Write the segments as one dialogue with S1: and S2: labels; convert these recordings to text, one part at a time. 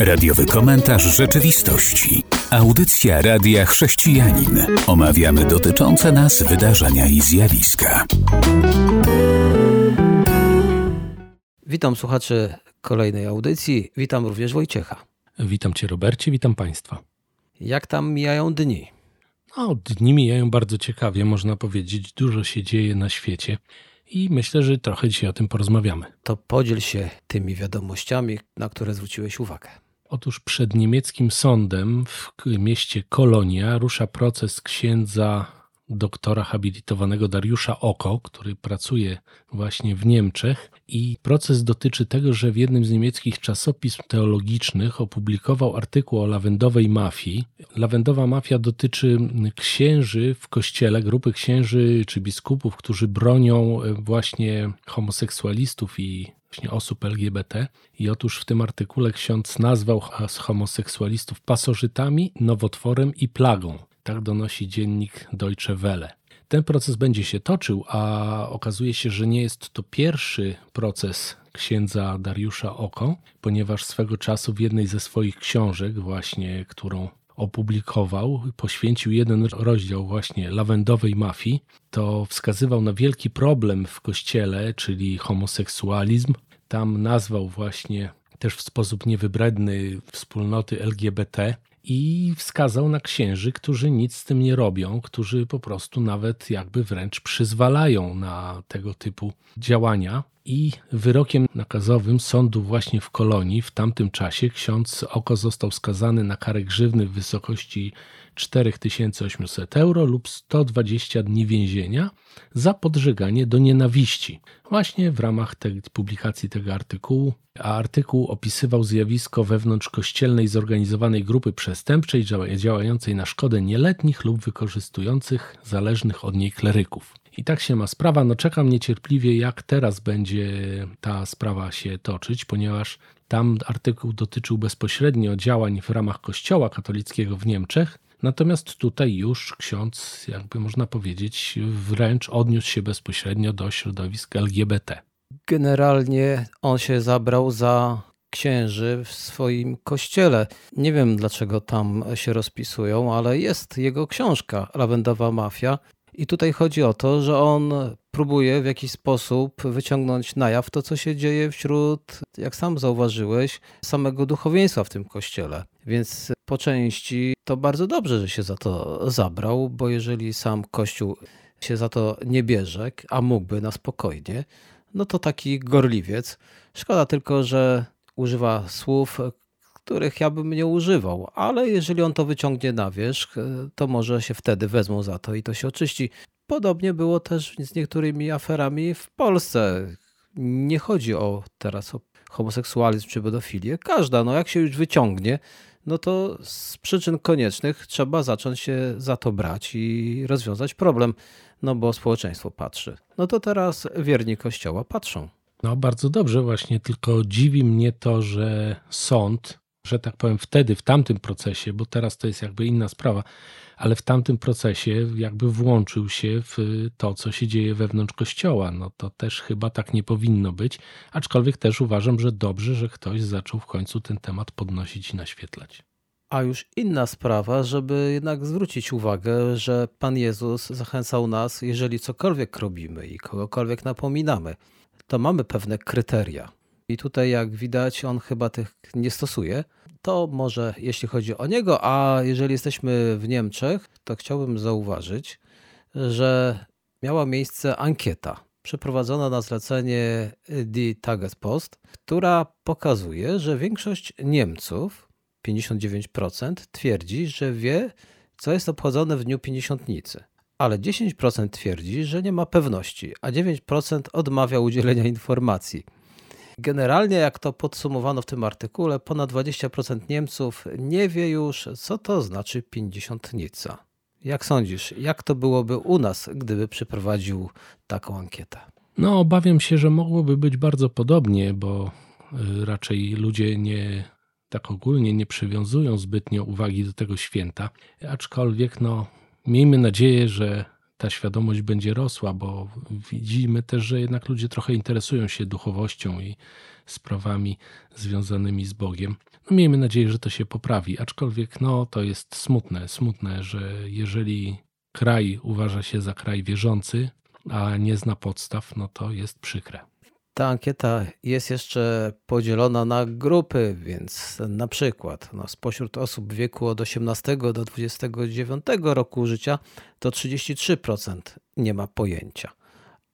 S1: Radiowy komentarz rzeczywistości. Audycja Radia Chrześcijanin. Omawiamy dotyczące nas wydarzenia i zjawiska.
S2: Witam słuchaczy kolejnej audycji. Witam również Wojciecha.
S3: Witam Cię, Robercie, witam Państwa.
S2: Jak tam mijają dni?
S3: No, dni mijają bardzo ciekawie, można powiedzieć. Dużo się dzieje na świecie i myślę, że trochę dzisiaj o tym porozmawiamy.
S2: To podziel się tymi wiadomościami, na które zwróciłeś uwagę.
S3: Otóż przed niemieckim sądem w mieście Kolonia rusza proces księdza doktora habilitowanego Dariusza Oko, który pracuje właśnie w Niemczech. I proces dotyczy tego, że w jednym z niemieckich czasopism teologicznych opublikował artykuł o lawendowej mafii. Lawendowa mafia dotyczy księży w kościele, grupy księży czy biskupów, którzy bronią właśnie homoseksualistów i właśnie osób LGBT. I otóż w tym artykule ksiądz nazwał homoseksualistów pasożytami, nowotworem i plagą. Tak donosi dziennik Deutsche Welle. Ten proces będzie się toczył, a okazuje się, że nie jest to pierwszy proces księdza Dariusza Oko, ponieważ swego czasu w jednej ze swoich książek, właśnie którą opublikował, poświęcił jeden rozdział właśnie lawendowej mafii, to wskazywał na wielki problem w kościele, czyli homoseksualizm. Tam nazwał właśnie też w sposób niewybredny wspólnoty LGBT i wskazał na księży, którzy nic z tym nie robią, którzy po prostu nawet jakby wręcz przyzwalają na tego typu działania. I wyrokiem nakazowym sądu właśnie w Kolonii w tamtym czasie ksiądz Oko został skazany na karę grzywny w wysokości 4800 euro lub 120 dni więzienia za podżeganie do nienawiści. Właśnie w ramach tej publikacji tego artykułu, a artykuł opisywał zjawisko wewnątrz kościelnej zorganizowanej grupy przestępczej działającej na szkodę nieletnich lub wykorzystujących zależnych od niej kleryków. I tak się ma sprawa. No czekam niecierpliwie, jak teraz będzie ta sprawa się toczyć, ponieważ tam artykuł dotyczył bezpośrednio działań w ramach Kościoła katolickiego w Niemczech, Natomiast tutaj już ksiądz, jakby można powiedzieć, wręcz odniósł się bezpośrednio do środowisk LGBT.
S2: Generalnie on się zabrał za księży w swoim kościele. Nie wiem dlaczego tam się rozpisują, ale jest jego książka Lawendowa Mafia. I tutaj chodzi o to, że on próbuje w jakiś sposób wyciągnąć na jaw to, co się dzieje wśród, jak sam zauważyłeś, samego duchowieństwa w tym kościele. Więc po części to bardzo dobrze, że się za to zabrał, bo jeżeli sam Kościół się za to nie bierze, a mógłby na spokojnie, no to taki gorliwiec. Szkoda tylko, że używa słów, których ja bym nie używał, ale jeżeli on to wyciągnie na wierzch, to może się wtedy wezmą za to i to się oczyści. Podobnie było też z niektórymi aferami w Polsce. Nie chodzi o teraz o homoseksualizm czy pedofilię. Każda, no jak się już wyciągnie, no to z przyczyn koniecznych trzeba zacząć się za to brać i rozwiązać problem, no bo społeczeństwo patrzy. No to teraz wierni Kościoła patrzą.
S3: No bardzo dobrze właśnie, tylko dziwi mnie to, że sąd, że tak powiem wtedy, w tamtym procesie, bo teraz to jest jakby inna sprawa, ale w tamtym procesie jakby włączył się w to, co się dzieje wewnątrz kościoła. No to też chyba tak nie powinno być, aczkolwiek też uważam, że dobrze, że ktoś zaczął w końcu ten temat podnosić i naświetlać.
S2: A już inna sprawa, żeby jednak zwrócić uwagę, że Pan Jezus zachęcał nas, jeżeli cokolwiek robimy i kogokolwiek napominamy, to mamy pewne kryteria. I tutaj, jak widać, on chyba tych nie stosuje. To może jeśli chodzi o niego, a jeżeli jesteśmy w Niemczech, to chciałbym zauważyć, że miała miejsce ankieta przeprowadzona na zlecenie Die Tagespost, która pokazuje, że większość Niemców, 59%, twierdzi, że wie, co jest obchodzone w dniu Pięćdziesiątnicy. Ale 10% twierdzi, że nie ma pewności, a 9% odmawia udzielenia informacji. Generalnie, jak to podsumowano w tym artykule, ponad 20% Niemców nie wie już, co to znaczy pięćdziesiątnica. Jak sądzisz, jak to byłoby u nas, gdyby przeprowadził taką ankietę?
S3: No, obawiam się, że mogłoby być bardzo podobnie, bo y, raczej ludzie nie tak ogólnie nie przywiązują zbytnio uwagi do tego święta. Aczkolwiek, no, miejmy nadzieję, że ta świadomość będzie rosła, bo widzimy też, że jednak ludzie trochę interesują się duchowością i sprawami związanymi z Bogiem. No miejmy nadzieję, że to się poprawi, aczkolwiek no, to jest smutne, smutne, że jeżeli kraj uważa się za kraj wierzący, a nie zna podstaw, no to jest przykre.
S2: Ta ankieta jest jeszcze podzielona na grupy, więc na przykład no, spośród osób w wieku od 18 do 29 roku życia to 33% nie ma pojęcia.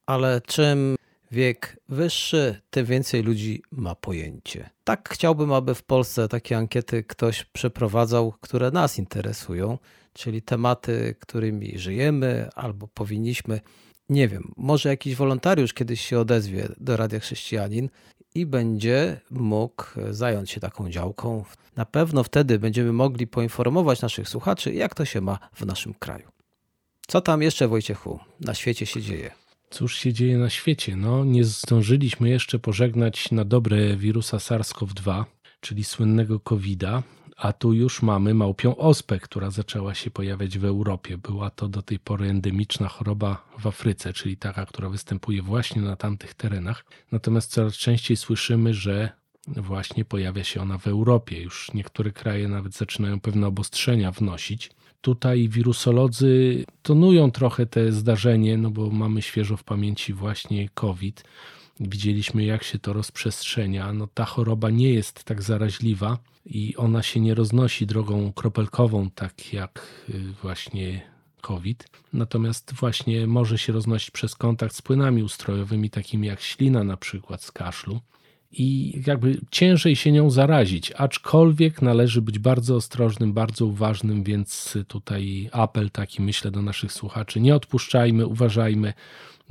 S2: Ale czym wiek wyższy, tym więcej ludzi ma pojęcie. Tak chciałbym, aby w Polsce takie ankiety ktoś przeprowadzał, które nas interesują, czyli tematy, którymi żyjemy albo powinniśmy nie wiem, może jakiś wolontariusz kiedyś się odezwie do Radia Chrześcijanin i będzie mógł zająć się taką działką. Na pewno wtedy będziemy mogli poinformować naszych słuchaczy, jak to się ma w naszym kraju. Co tam jeszcze, Wojciechu, na świecie się dzieje?
S3: Cóż się dzieje na świecie? No, nie zdążyliśmy jeszcze pożegnać na dobre wirusa SARS-CoV-2, czyli słynnego COVID-a, a tu już mamy małpią ospę, która zaczęła się pojawiać w Europie. Była to do tej pory endemiczna choroba w Afryce, czyli taka, która występuje właśnie na tamtych terenach. Natomiast coraz częściej słyszymy, że właśnie pojawia się ona w Europie. Już niektóre kraje nawet zaczynają pewne obostrzenia wnosić. Tutaj wirusolodzy tonują trochę te zdarzenie, no bo mamy świeżo w pamięci właśnie COVID. Widzieliśmy, jak się to rozprzestrzenia. No, ta choroba nie jest tak zaraźliwa, i ona się nie roznosi drogą kropelkową, tak jak y, właśnie COVID. Natomiast właśnie może się roznosić przez kontakt z płynami ustrojowymi, takimi jak ślina na przykład z kaszlu. I jakby ciężej się nią zarazić, aczkolwiek należy być bardzo ostrożnym, bardzo uważnym, więc tutaj apel taki myślę do naszych słuchaczy: nie odpuszczajmy, uważajmy,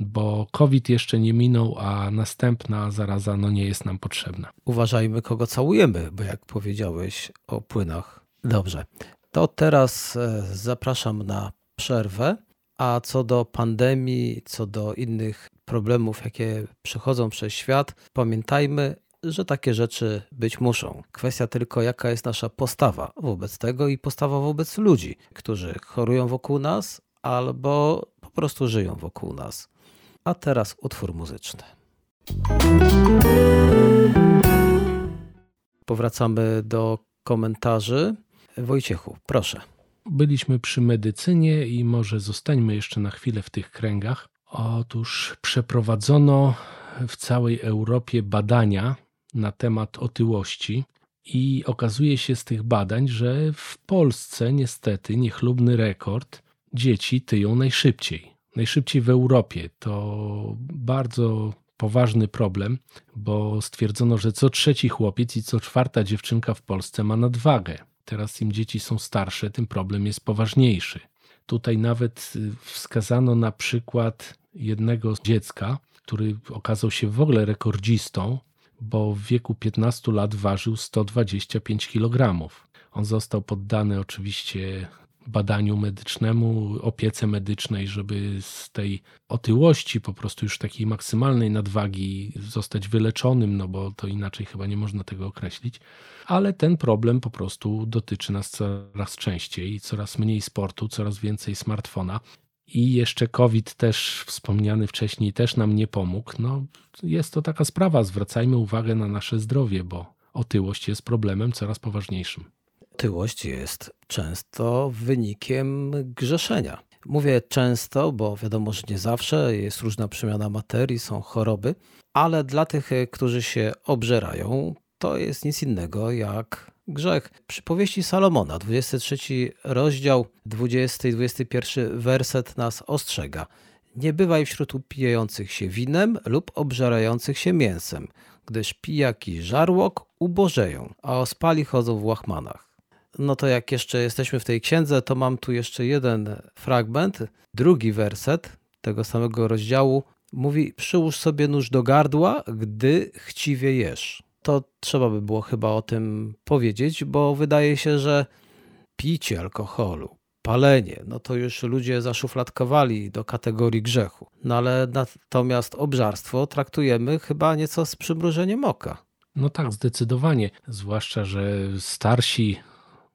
S3: bo COVID jeszcze nie minął, a następna zaraza no nie jest nam potrzebna.
S2: Uważajmy, kogo całujemy, bo jak powiedziałeś o płynach. Dobrze, to teraz e, zapraszam na przerwę. A co do pandemii, co do innych problemów, jakie przechodzą przez świat, pamiętajmy, że takie rzeczy być muszą. Kwestia tylko, jaka jest nasza postawa wobec tego i postawa wobec ludzi, którzy chorują wokół nas albo po prostu żyją wokół nas. A teraz utwór muzyczny. Powracamy do komentarzy. Wojciechu, proszę.
S3: Byliśmy przy medycynie i może zostańmy jeszcze na chwilę w tych kręgach. Otóż przeprowadzono w całej Europie badania na temat otyłości i okazuje się z tych badań, że w Polsce niestety niechlubny rekord dzieci tyją najszybciej najszybciej w Europie. To bardzo poważny problem, bo stwierdzono, że co trzeci chłopiec i co czwarta dziewczynka w Polsce ma nadwagę. Teraz im dzieci są starsze, tym problem jest poważniejszy. Tutaj nawet y, wskazano na przykład jednego dziecka, który okazał się w ogóle rekordzistą, bo w wieku 15 lat ważył 125 kg. On został poddany oczywiście badaniu medycznemu, opiece medycznej, żeby z tej otyłości, po prostu już takiej maksymalnej nadwagi zostać wyleczonym, no bo to inaczej chyba nie można tego określić. Ale ten problem po prostu dotyczy nas coraz częściej, coraz mniej sportu, coraz więcej smartfona. I jeszcze COVID też wspomniany wcześniej też nam nie pomógł. No, jest to taka sprawa, zwracajmy uwagę na nasze zdrowie, bo otyłość jest problemem coraz poważniejszym
S2: otyłość jest często wynikiem grzeszenia. Mówię często, bo wiadomo, że nie zawsze jest różna przemiana materii, są choroby, ale dla tych, którzy się obżerają, to jest nic innego jak grzech. Przy powieści Salomona, 23 rozdział, 20 i 21 werset nas ostrzega. Nie bywaj wśród upijających się winem lub obżerających się mięsem, gdyż pijaki żarłok ubożeją, a ospali chodzą w łachmanach. No to jak jeszcze jesteśmy w tej księdze, to mam tu jeszcze jeden fragment, drugi werset tego samego rozdziału. Mówi: Przyłóż sobie nóż do gardła, gdy chciwie jesz. To trzeba by było chyba o tym powiedzieć, bo wydaje się, że picie alkoholu, palenie, no to już ludzie zaszufladkowali do kategorii grzechu. No ale natomiast obżarstwo traktujemy chyba nieco z przymrużeniem oka.
S3: No tak, zdecydowanie. Zwłaszcza, że starsi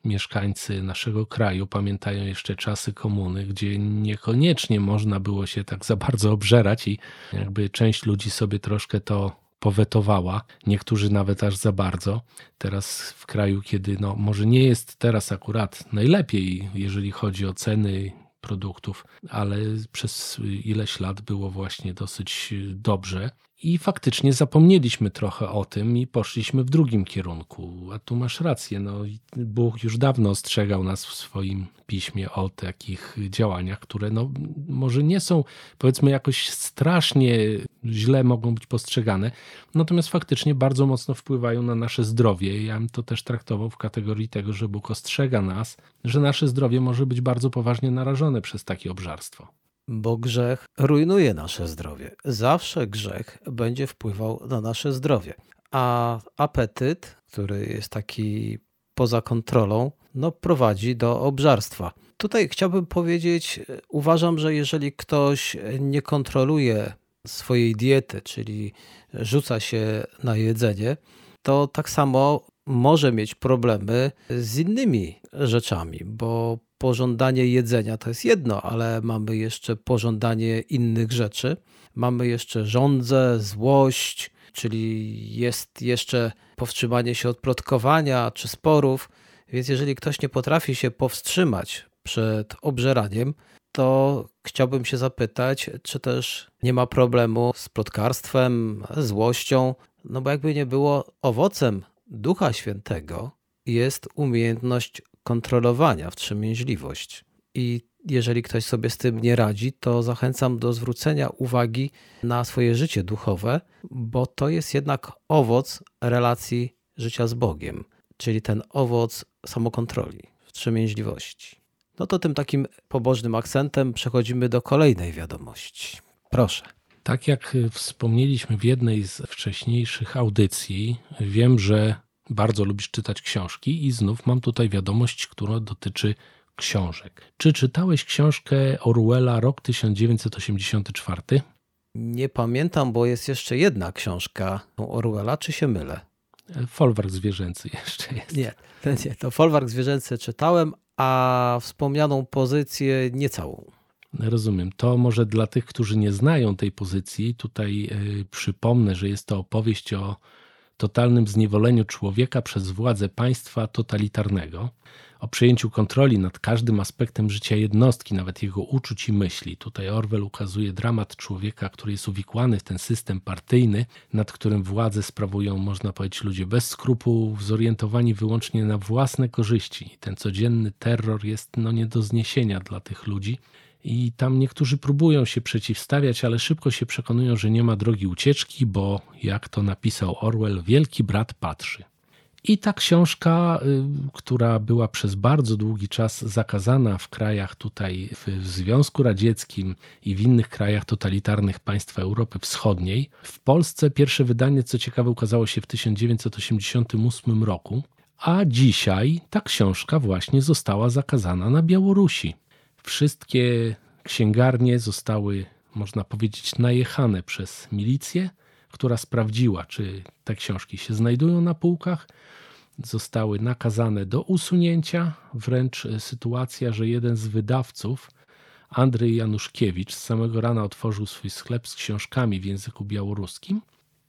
S3: mieszkańcy naszego kraju pamiętają jeszcze czasy komuny, gdzie niekoniecznie można było się tak za bardzo obżerać i jakby część ludzi sobie troszkę to powetowała, niektórzy nawet aż za bardzo. Teraz w kraju, kiedy no, może nie jest teraz akurat najlepiej, jeżeli chodzi o ceny produktów, ale przez ileś lat było właśnie dosyć dobrze. I faktycznie zapomnieliśmy trochę o tym i poszliśmy w drugim kierunku. A tu masz rację, no, Bóg już dawno ostrzegał nas w swoim piśmie o takich działaniach, które no, może nie są powiedzmy jakoś strasznie źle mogą być postrzegane, natomiast faktycznie bardzo mocno wpływają na nasze zdrowie. Ja bym to też traktował w kategorii tego, że Bóg ostrzega nas, że nasze zdrowie może być bardzo poważnie narażone przez takie obżarstwo
S2: bo grzech rujnuje nasze zdrowie. Zawsze grzech będzie wpływał na nasze zdrowie. A apetyt, który jest taki poza kontrolą, no prowadzi do obżarstwa. Tutaj chciałbym powiedzieć, uważam, że jeżeli ktoś nie kontroluje swojej diety, czyli rzuca się na jedzenie, to tak samo może mieć problemy z innymi rzeczami, bo pożądanie jedzenia to jest jedno, ale mamy jeszcze pożądanie innych rzeczy. Mamy jeszcze żądzę, złość, czyli jest jeszcze powstrzymanie się od plotkowania czy sporów. Więc jeżeli ktoś nie potrafi się powstrzymać przed obżeraniem, to chciałbym się zapytać, czy też nie ma problemu z plotkarstwem, złością, no bo jakby nie było owocem Ducha Świętego jest umiejętność kontrolowania, wstrzemięźliwość. I jeżeli ktoś sobie z tym nie radzi, to zachęcam do zwrócenia uwagi na swoje życie duchowe, bo to jest jednak owoc relacji życia z Bogiem, czyli ten owoc samokontroli, wstrzemięźliwości. No to tym takim pobożnym akcentem przechodzimy do kolejnej wiadomości. Proszę.
S3: Tak jak wspomnieliśmy w jednej z wcześniejszych audycji, wiem, że bardzo lubisz czytać książki i znów mam tutaj wiadomość, która dotyczy książek. Czy czytałeś książkę Orwella Rok 1984?
S2: Nie pamiętam, bo jest jeszcze jedna książka Orwella, czy się mylę?
S3: Folwark zwierzęcy jeszcze jest.
S2: Nie, nie to Folwark zwierzęcy czytałem, a wspomnianą pozycję niecałą.
S3: Rozumiem. To może dla tych, którzy nie znają tej pozycji, tutaj y, przypomnę, że jest to opowieść o totalnym zniewoleniu człowieka przez władze państwa totalitarnego, o przejęciu kontroli nad każdym aspektem życia jednostki, nawet jego uczuć i myśli. Tutaj Orwell ukazuje dramat człowieka, który jest uwikłany w ten system partyjny, nad którym władzę sprawują, można powiedzieć, ludzie bez skrupułów, zorientowani wyłącznie na własne korzyści. Ten codzienny terror jest no, nie do zniesienia dla tych ludzi. I tam niektórzy próbują się przeciwstawiać, ale szybko się przekonują, że nie ma drogi ucieczki, bo jak to napisał Orwell, wielki brat patrzy. I ta książka, y, która była przez bardzo długi czas zakazana w krajach tutaj, w Związku Radzieckim i w innych krajach totalitarnych państw Europy Wschodniej, w Polsce pierwsze wydanie, co ciekawe, ukazało się w 1988 roku, a dzisiaj ta książka właśnie została zakazana na Białorusi. Wszystkie księgarnie zostały, można powiedzieć, najechane przez milicję, która sprawdziła, czy te książki się znajdują na półkach. Zostały nakazane do usunięcia. Wręcz sytuacja, że jeden z wydawców, Andrzej Januszkiewicz, z samego rana otworzył swój sklep z książkami w języku białoruskim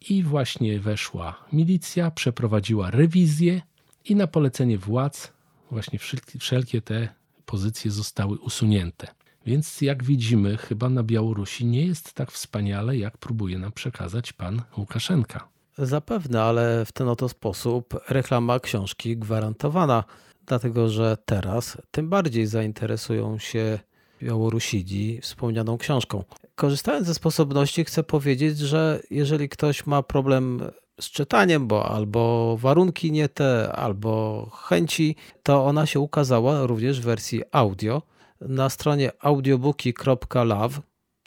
S3: i właśnie weszła milicja, przeprowadziła rewizję i na polecenie władz właśnie wszelkie te pozycje zostały usunięte. Więc jak widzimy, chyba na Białorusi nie jest tak wspaniale, jak próbuje nam przekazać pan Łukaszenka.
S2: Zapewne, ale w ten oto sposób reklama książki gwarantowana, dlatego że teraz tym bardziej zainteresują się Białorusidi wspomnianą książką. Korzystając ze sposobności, chcę powiedzieć, że jeżeli ktoś ma problem z czytaniem, bo albo warunki nie te, albo chęci, to ona się ukazała również w wersji audio. Na stronie audiobooki.love,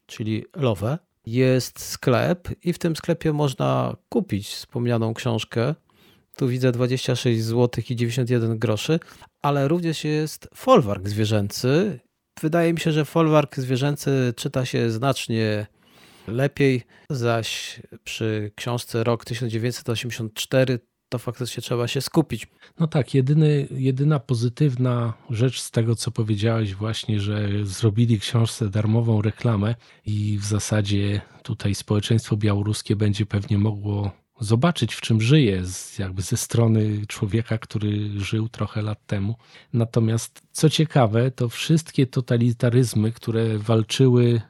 S2: czyli love, jest sklep i w tym sklepie można kupić wspomnianą książkę. Tu widzę 26 zł i 91 groszy, ale również jest folwark zwierzęcy. Wydaje mi się, że folwark zwierzęcy czyta się znacznie lepiej, zaś przy książce Rok 1984 to faktycznie trzeba się skupić.
S3: No tak, jedyny, jedyna pozytywna rzecz z tego, co powiedziałeś, właśnie, że zrobili książce darmową reklamę i w zasadzie tutaj społeczeństwo białoruskie będzie pewnie mogło zobaczyć, w czym żyje, jakby ze strony człowieka, który żył trochę lat temu. Natomiast co ciekawe, to wszystkie totalitaryzmy, które walczyły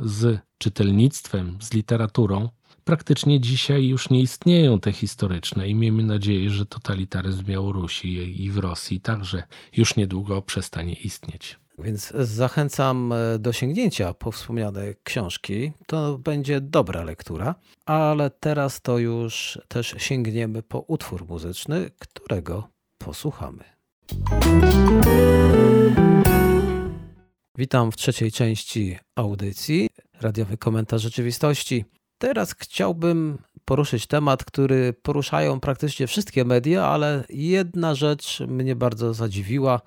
S3: z czytelnictwem, z literaturą, praktycznie dzisiaj już nie istnieją te historyczne i miejmy nadzieję, że totalitaryzm w Białorusi i w Rosji także już niedługo przestanie istnieć.
S2: Więc zachęcam e, do sięgnięcia po wspomniane książki. To będzie dobra lektura, ale teraz to już też sięgniemy po utwór muzyczny, którego posłuchamy. Witam w trzeciej części audycji Radiowy Komentarz Rzeczywistości. Teraz chciałbym poruszyć temat, który poruszają praktycznie wszystkie media, ale jedna rzecz mnie bardzo zadziwiła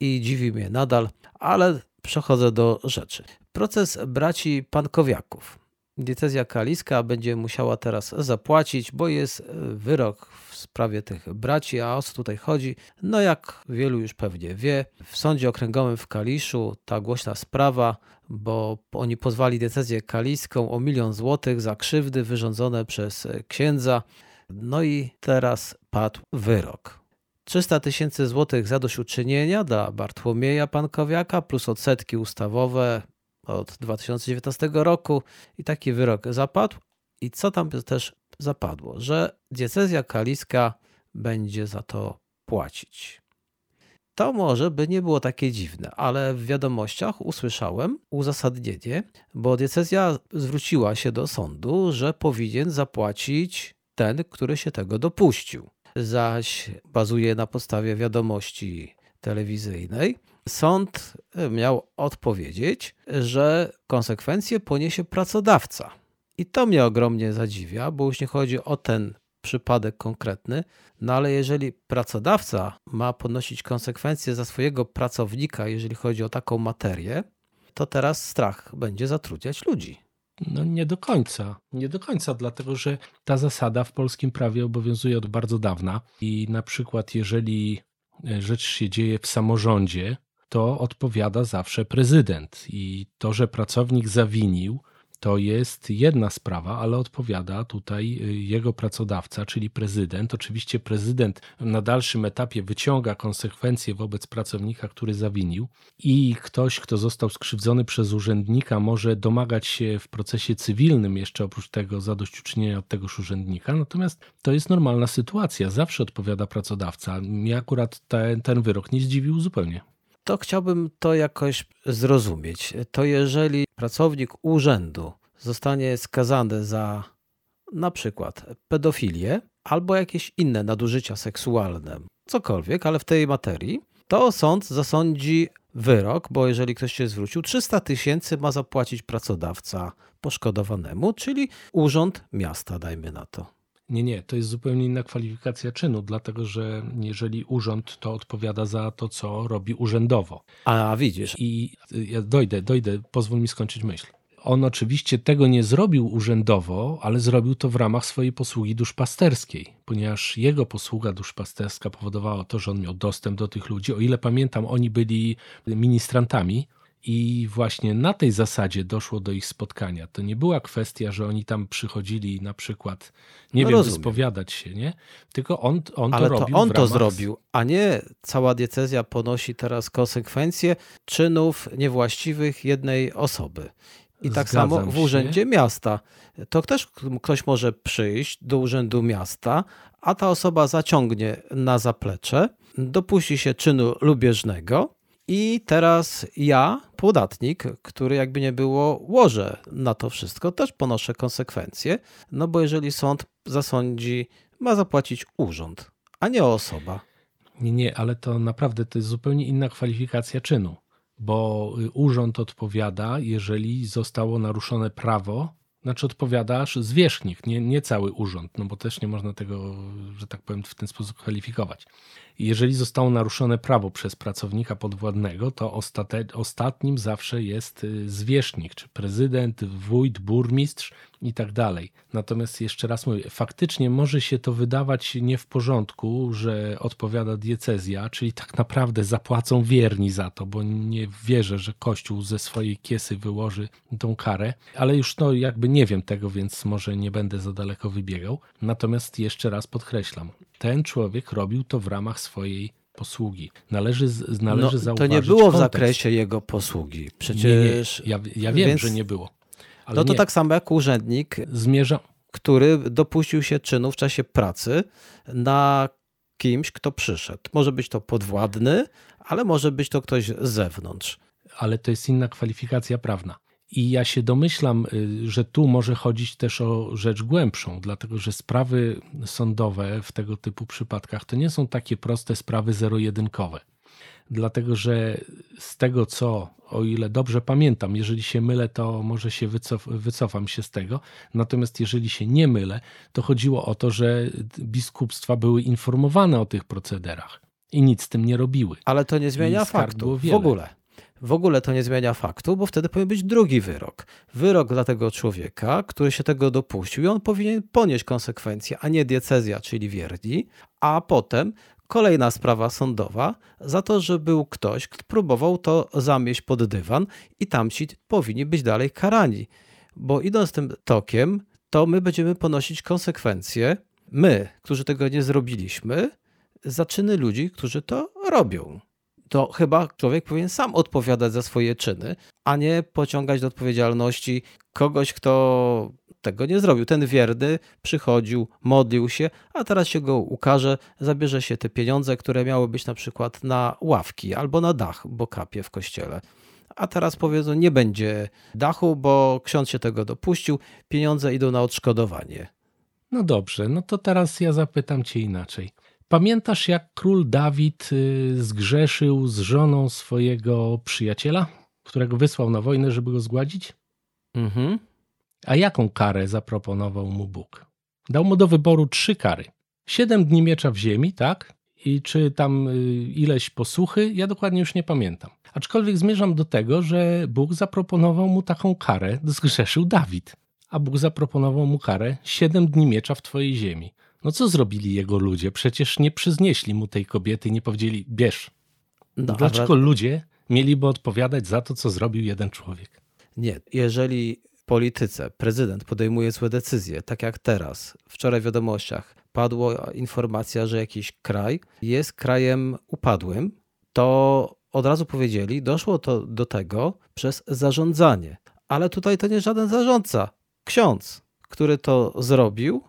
S2: i dziwi mnie nadal, ale przechodzę do rzeczy. Proces braci Pankowiaków. Diecezja kaliska będzie musiała teraz zapłacić, bo jest wyrok w sprawie tych braci. A o co tutaj chodzi? No, jak wielu już pewnie wie, w sądzie okręgowym w Kaliszu ta głośna sprawa, bo oni pozwali decyzję kaliską o milion złotych za krzywdy wyrządzone przez księdza. No i teraz padł wyrok. 300 tysięcy złotych zadośćuczynienia dla Bartłomieja Pankowiaka plus odsetki ustawowe od 2019 roku i taki wyrok zapadł. I co tam też zapadło? Że diecezja kaliska będzie za to płacić. To może by nie było takie dziwne, ale w wiadomościach usłyszałem uzasadnienie, bo diecezja zwróciła się do sądu, że powinien zapłacić ten, który się tego dopuścił zaś bazuje na podstawie wiadomości telewizyjnej. Sąd miał odpowiedzieć, że konsekwencje poniesie pracodawca. I to mnie ogromnie zadziwia, bo już nie chodzi o ten przypadek konkretny, no ale jeżeli pracodawca ma ponosić konsekwencje za swojego pracownika, jeżeli chodzi o taką materię, to teraz strach będzie zatrudniać ludzi.
S3: No nie do końca. Nie do końca, dlatego że ta zasada w polskim prawie obowiązuje od bardzo dawna i na przykład jeżeli e, rzecz się dzieje w samorządzie, to odpowiada zawsze prezydent i to, że pracownik zawinił, to jest jedna sprawa, ale odpowiada tutaj y, jego pracodawca, czyli prezydent. Oczywiście prezydent na dalszym etapie wyciąga konsekwencje wobec pracownika, który zawinił, i ktoś, kto został skrzywdzony przez urzędnika, może domagać się w procesie cywilnym jeszcze oprócz tego zadośćuczynienia od tegoż urzędnika. Natomiast to jest normalna sytuacja, zawsze odpowiada pracodawca. Mnie akurat ten, ten wyrok nie zdziwił zupełnie
S2: to chciałbym to jakoś zrozumieć. To jeżeli pracownik urzędu zostanie skazany za na przykład pedofilię albo jakieś inne nadużycia seksualne, cokolwiek, ale w tej materii, to sąd zasądzi wyrok, bo jeżeli ktoś się zwrócił, 300 tysięcy ma zapłacić pracodawca poszkodowanemu, czyli urząd miasta, dajmy na to.
S3: Nie, nie, to jest zupełnie inna kwalifikacja czynu, dlatego że jeżeli urząd to odpowiada za to, co robi urzędowo.
S2: A widzisz.
S3: I ja dojdę, dojdę, pozwól mi skończyć myśl. On oczywiście tego nie zrobił urzędowo, ale zrobił to w ramach swojej posługi duszpasterskiej, ponieważ jego posługa duszpasterska powodowała to, że on miał dostęp do tych ludzi. O ile pamiętam, oni byli ministrantami, i właśnie na tej zasadzie doszło do ich spotkania. To nie była kwestia, że oni tam przychodzili na przykład, nie no wiem, rozumiem. wyspowiadać się, nie? Tylko on, on
S2: Ale
S3: to,
S2: to robił. on to zrobił, a nie cała diecezja ponosi teraz konsekwencje czynów niewłaściwych jednej osoby. I tak Zgadzam samo w urzędzie się. miasta. To też ktoś może przyjść do urzędu miasta, a ta osoba zaciągnie na zaplecze, dopuści się czynu lubieżnego, i teraz ja, podatnik, który jakby nie było, łożę na to wszystko, też ponoszę konsekwencje, no bo jeżeli sąd zasądzi, ma zapłacić urząd, a nie osoba.
S3: Nie, nie, ale to naprawdę to jest zupełnie inna kwalifikacja czynu, bo urząd odpowiada, jeżeli zostało naruszone prawo, znaczy odpowiadasz zwierzchnik, nie, nie cały urząd, no bo też nie można tego, że tak powiem, w ten sposób kwalifikować. Jeżeli zostało naruszone prawo przez pracownika podwładnego, to ostate, ostatnim zawsze jest y, zwierzchnik, czy prezydent, wójt, burmistrz, i tak dalej. Natomiast jeszcze raz mówię, faktycznie może się to wydawać nie w porządku, że odpowiada diecezja, czyli tak naprawdę zapłacą wierni za to, bo nie wierzę, że Kościół ze swojej kiesy wyłoży tą karę, ale już no jakby nie wiem tego, więc może nie będę za daleko wybiegał. Natomiast jeszcze raz podkreślam, ten człowiek robił to w ramach swojej posługi. Należy, należy no, zauważyć
S2: To nie było kontekst. w zakresie jego posługi. Przecież...
S3: Nie, nie. Ja, ja wiem, Więc... że nie było.
S2: Ale no to nie. tak samo jak urzędnik,
S3: Zmierza...
S2: który dopuścił się czynu w czasie pracy na kimś, kto przyszedł. Może być to podwładny, ale może być to ktoś z zewnątrz.
S3: Ale to jest inna kwalifikacja prawna. I ja się domyślam, y, że tu może chodzić też o rzecz głębszą, dlatego że sprawy sądowe w tego typu przypadkach to nie są takie proste sprawy zero-jedynkowe. Dlatego że z tego co, o ile dobrze pamiętam, jeżeli się mylę, to może się wycof wycofam się z tego. Natomiast jeżeli się nie mylę, to chodziło o to, że biskupstwa były informowane o tych procederach i nic z tym nie robiły.
S2: Ale to nie zmienia faktu w ogóle. W ogóle to nie zmienia faktu, bo wtedy powinien być drugi wyrok. Wyrok dla tego człowieka, który się tego dopuścił i on powinien ponieść konsekwencje, a nie diecezja, czyli wierni, a potem kolejna sprawa sądowa. Za to, że był ktoś, kto próbował to zamieść pod dywan i tamci powinni być dalej karani. Bo idąc tym tokiem, to my będziemy ponosić konsekwencje, my, którzy tego nie zrobiliśmy, za czyny ludzi, którzy to robią. To chyba człowiek powinien sam odpowiadać za swoje czyny, a nie pociągać do odpowiedzialności kogoś, kto tego nie zrobił. Ten wierny przychodził, modlił się, a teraz się go ukaże, zabierze się te pieniądze, które miały być na przykład na ławki albo na dach, bo kapie w kościele. A teraz powiedzą, nie będzie dachu, bo ksiądz się tego dopuścił, pieniądze idą na odszkodowanie.
S3: No dobrze, no to teraz ja zapytam cię inaczej. Pamiętasz, jak król Dawid y, zgrzeszył z żoną swojego przyjaciela, którego wysłał na wojnę, żeby go zgładzić? Mhm. A jaką karę zaproponował mu Bóg? Dał mu do wyboru trzy kary. Siedem dni miecza w ziemi, tak? I czy tam y, ileś posłuchy? Ja dokładnie już nie pamiętam. Aczkolwiek zmierzam do tego, że Bóg zaproponował mu taką karę, zgrzeszył Dawid. A Bóg zaproponował mu karę siedem dni miecza w twojej ziemi. No co zrobili jego ludzie? Przecież nie przyznieśli mu tej kobiety i nie powiedzieli, bierz. No, Dlaczego ale... ludzie mieliby odpowiadać za to, co zrobił jeden człowiek?
S2: Nie, jeżeli polityce prezydent podejmuje złe decyzje, tak jak teraz, wczoraj w wiadomościach padła informacja, że jakiś kraj jest krajem upadłym, to od razu powiedzieli, doszło to do tego przez zarządzanie. Ale tutaj to nie żaden zarządca, ksiądz, który to zrobił,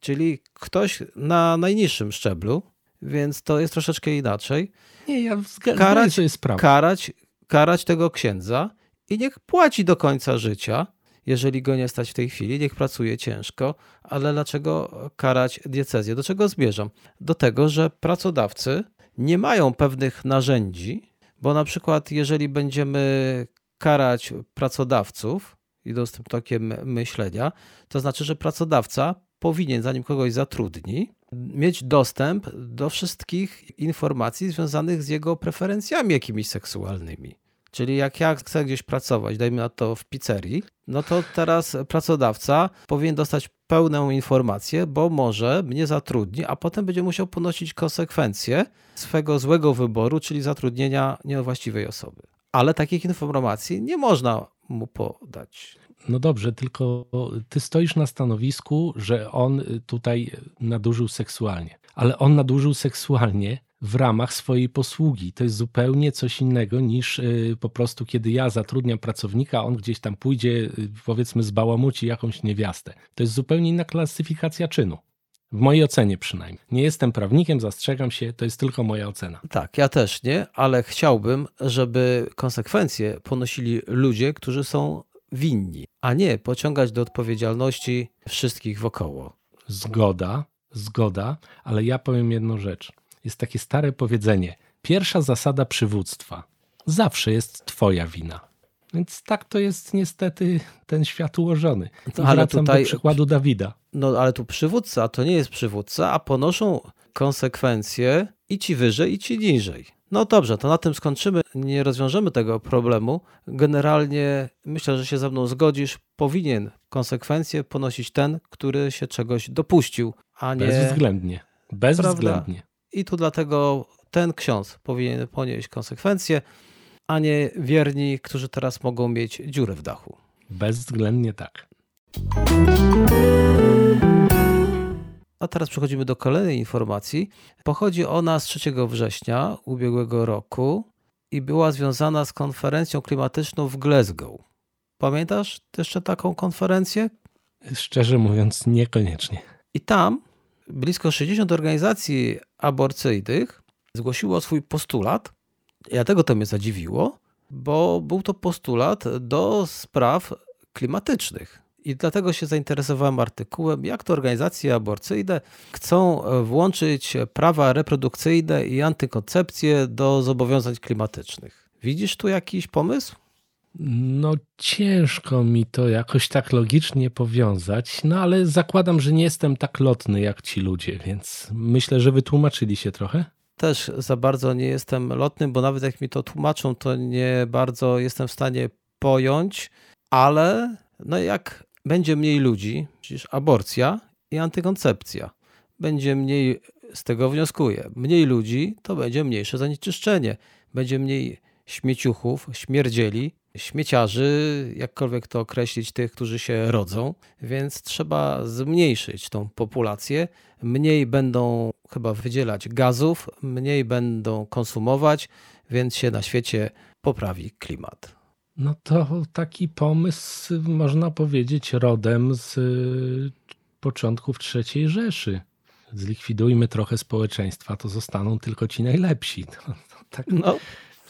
S2: czyli ktoś na najniższym szczeblu, więc to jest troszeczkę inaczej.
S3: Nie, ja karać, to jest prawda.
S2: Karać, karać tego księdza i niech płaci do końca życia, jeżeli go nie stać w tej chwili, niech pracuje ciężko, ale dlaczego karać diecezję? Do czego zmierzam? Do tego, że pracodawcy nie mają pewnych narzędzi, bo na przykład jeżeli będziemy karać pracodawców, idąc tym tokiem myślenia, to znaczy, że pracodawca powinien, zanim kogoś zatrudni, mieć dostęp do wszystkich informacji związanych z jego preferencjami jakimiś seksualnymi. Czyli jak ja chcę gdzieś pracować, dajmy na to w pizzerii, no to teraz pracodawca powinien dostać pełną informację, bo może mnie zatrudni, a potem będzie musiał ponosić konsekwencje swego złego wyboru, czyli zatrudnienia niewłaściwej osoby. Ale takich informacji nie można mu podać.
S3: No dobrze, tylko ty stoisz na stanowisku, że on tutaj nadużył seksualnie, ale on nadużył seksualnie w ramach swojej posługi. To jest zupełnie coś innego niż y, po prostu, kiedy ja zatrudniam pracownika, on gdzieś tam pójdzie, y, powiedzmy, zbałamuci jakąś niewiastę. To jest zupełnie inna klasyfikacja czynu. W mojej ocenie przynajmniej. Nie jestem prawnikiem, zastrzegam się, to jest tylko moja ocena.
S2: Tak, ja też nie, ale chciałbym, żeby konsekwencje ponosili ludzie, którzy są winni, a nie pociągać do odpowiedzialności wszystkich wokoło.
S3: Zgoda, zgoda, ale ja powiem jedną rzecz. Jest takie stare powiedzenie: pierwsza zasada przywództwa zawsze jest Twoja wina. Więc tak to jest niestety ten świat ułożony. No, ale tutaj, do przykładu Dawida.
S2: No ale tu przywódca to nie jest przywódca, a ponoszą konsekwencje I ci wyżej, i ci niżej. No dobrze, to na tym skończymy. Nie rozwiążemy tego problemu. Generalnie myślę, że się ze mną zgodzisz. Powinien konsekwencje ponosić ten, który się czegoś dopuścił, a nie.
S3: Bezwzględnie. Bezwzględnie. Prawda?
S2: I tu dlatego ten ksiądz powinien ponieść konsekwencje, a nie wierni, którzy teraz mogą mieć dziurę w dachu.
S3: Bezwzględnie tak.
S2: A teraz przechodzimy do kolejnej informacji. Pochodzi ona z 3 września ubiegłego roku i była związana z konferencją klimatyczną w Glasgow. Pamiętasz jeszcze taką konferencję?
S3: Szczerze mówiąc, niekoniecznie.
S2: I tam blisko 60 organizacji aborcyjnych zgłosiło swój postulat. Ja tego to mnie zadziwiło, bo był to postulat do spraw klimatycznych. I dlatego się zainteresowałem artykułem, jak to organizacje aborcyjne chcą włączyć prawa reprodukcyjne i antykoncepcję do zobowiązań klimatycznych. Widzisz tu jakiś pomysł?
S3: No, ciężko mi to jakoś tak logicznie powiązać, no ale zakładam, że nie jestem tak lotny jak ci ludzie, więc myślę, że wytłumaczyli się trochę.
S2: Też za bardzo nie jestem lotny, bo nawet jak mi to tłumaczą, to nie bardzo jestem w stanie pojąć, ale no jak będzie mniej ludzi, przecież aborcja i antykoncepcja. Będzie mniej, z tego wnioskuję, mniej ludzi, to będzie mniejsze zanieczyszczenie. Będzie mniej śmieciuchów, śmierdzieli, śmieciarzy, jakkolwiek to określić, tych, którzy się rodzą, więc trzeba zmniejszyć tą populację. Mniej będą chyba wydzielać gazów, mniej będą konsumować, więc się na świecie poprawi klimat.
S3: No to taki pomysł, można powiedzieć, rodem z y, początków III Rzeszy. Zlikwidujmy trochę społeczeństwa, to zostaną tylko ci najlepsi. No, tak no,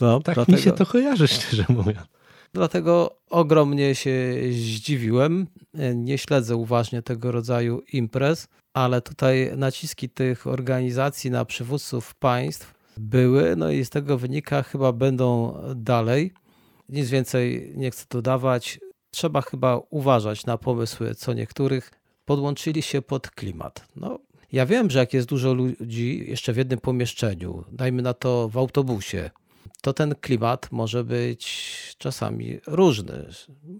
S3: no, tak mi się to kojarzy, szczerze mówiąc.
S2: Dlatego ogromnie się zdziwiłem. Nie śledzę uważnie tego rodzaju imprez, ale tutaj naciski tych organizacji na przywódców państw były, no i z tego wynika chyba będą dalej. Nic więcej nie chcę dodawać. Trzeba chyba uważać na pomysły co niektórych. Podłączyli się pod klimat. No, ja wiem, że jak jest dużo ludzi jeszcze w jednym pomieszczeniu, dajmy na to w autobusie, to ten klimat może być czasami różny,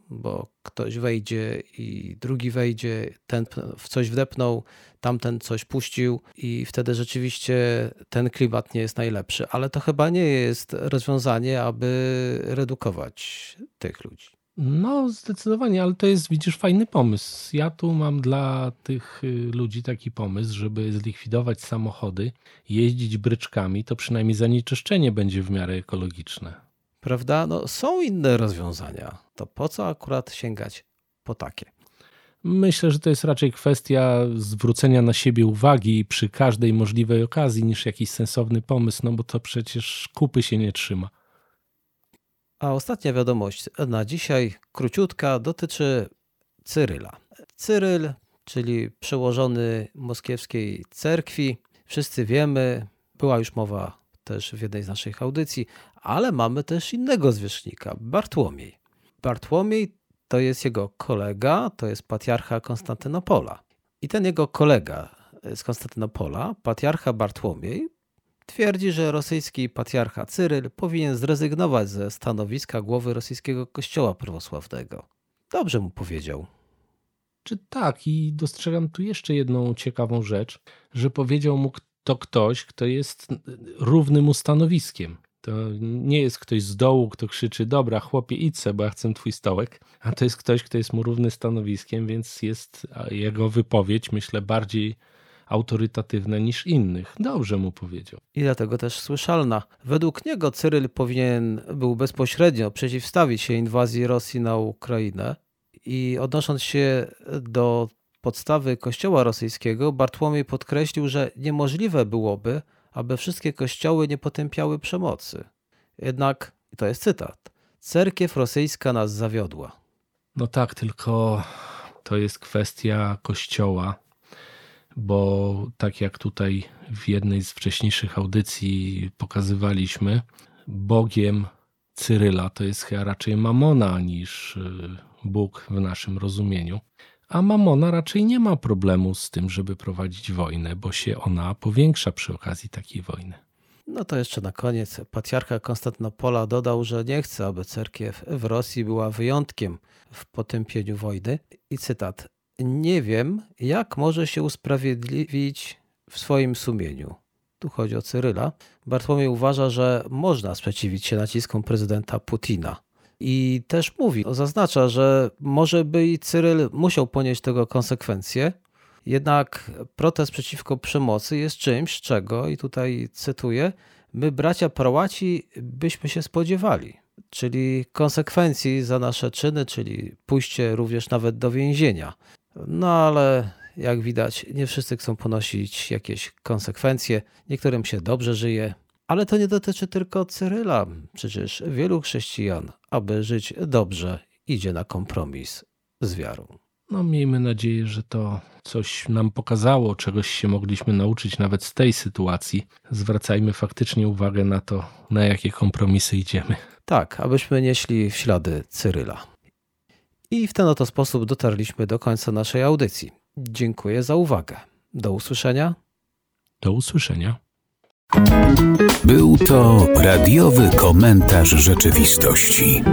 S2: bo ktoś wejdzie i drugi wejdzie, ten w coś wdepnął, tamten coś puścił i wtedy rzeczywiście ten klimat nie jest najlepszy. Ale to chyba nie jest rozwiązanie, aby redukować tych ludzi.
S3: No, zdecydowanie, ale to jest, widzisz, fajny pomysł. Ja tu mam dla tych y, ludzi taki pomysł, żeby zlikwidować samochody, jeździć bryczkami, to przynajmniej zanieczyszczenie będzie w miarę ekologiczne.
S2: Prawda? No, są inne rozwiązania. To po co akurat sięgać po takie?
S3: Myślę, że to jest raczej kwestia zwrócenia na siebie uwagi przy każdej możliwej okazji niż jakiś sensowny pomysł, no bo to przecież kupy się nie trzyma.
S2: A ostatnia wiadomość na dzisiaj, króciutka, dotyczy Cyryla. Cyryl, czyli przełożony moskiewskiej cerkwi, wszyscy wiemy, była już mowa też w jednej z naszych audycji, ale mamy też innego zwierzchnika, Bartłomiej. Bartłomiej to jest jego kolega, to jest patriarcha Konstantynopola. I ten jego kolega z Konstantynopola, patriarcha Bartłomiej, twierdzi, że rosyjski patriarcha Cyryl powinien zrezygnować ze stanowiska głowy rosyjskiego kościoła prawosławnego. Dobrze mu powiedział.
S3: Czy tak, i dostrzegam tu jeszcze jedną ciekawą rzecz, że powiedział mu to ktoś, kto jest równym mu stanowiskiem. To nie jest ktoś z dołu, kto krzyczy, dobra, chłopie, idź bo ja chcę twój stołek, a to jest ktoś, kto jest mu równy stanowiskiem, więc jest jego wypowiedź, myślę, bardziej autorytatywne niż innych. Dobrze mu powiedział.
S2: I dlatego też słyszalna. Według niego Cyryl powinien był bezpośrednio przeciwstawić się inwazji Rosji na Ukrainę i odnosząc się do podstawy kościoła rosyjskiego, Bartłomiej podkreślił, że niemożliwe byłoby, aby wszystkie kościoły nie potępiały przemocy. Jednak, to jest cytat, cerkiew rosyjska nas zawiodła.
S3: No tak, tylko to jest kwestia kościoła bo tak jak tutaj w jednej z wcześniejszych audycji pokazywaliśmy, Bogiem Cyryla to jest chyba raczej Mamona niż y, Bóg w naszym rozumieniu. A Mamona raczej nie ma problemu z tym, żeby prowadzić wojnę, bo się ona powiększa przy okazji takiej wojny.
S2: No to jeszcze na koniec patriarcha Konstantynopola dodał, że nie chce, aby cerkiew w Rosji była wyjątkiem w potępieniu wojny. I cytat: Nie wiem, jak może się usprawiedliwić w swoim sumieniu. Tu chodzi o Cyryla. Bartłomiej uważa, że można sprzeciwić się naciskom prezydenta Putina. I też mówi, zaznacza, że może by i Cyryl musiał ponieść tego konsekwencje, jednak protest przeciwko przemocy jest czymś, czego, i tutaj cytuję, my bracia prołaci byśmy się spodziewali, czyli konsekwencji za nasze czyny, czyli pójście również nawet do więzienia. No ale jak widać, nie wszyscy chcą ponosić jakieś konsekwencje, niektórym się dobrze żyje, ale to nie dotyczy tylko Cyryla. Przecież wielu chrześcijan, aby żyć dobrze, idzie na kompromis z wiarą.
S3: No, miejmy nadzieję, że to coś nam pokazało, czegoś się mogliśmy nauczyć nawet z tej sytuacji. Zwracajmy faktycznie uwagę na to, na jakie kompromisy idziemy.
S2: Tak, abyśmy nieśli w ślady Cyryla. I w ten oto sposób dotarliśmy do końca naszej audycji. Dziękuję za uwagę. Do usłyszenia.
S3: Do usłyszenia.
S1: Był to radiowy komentarz rzeczywistości.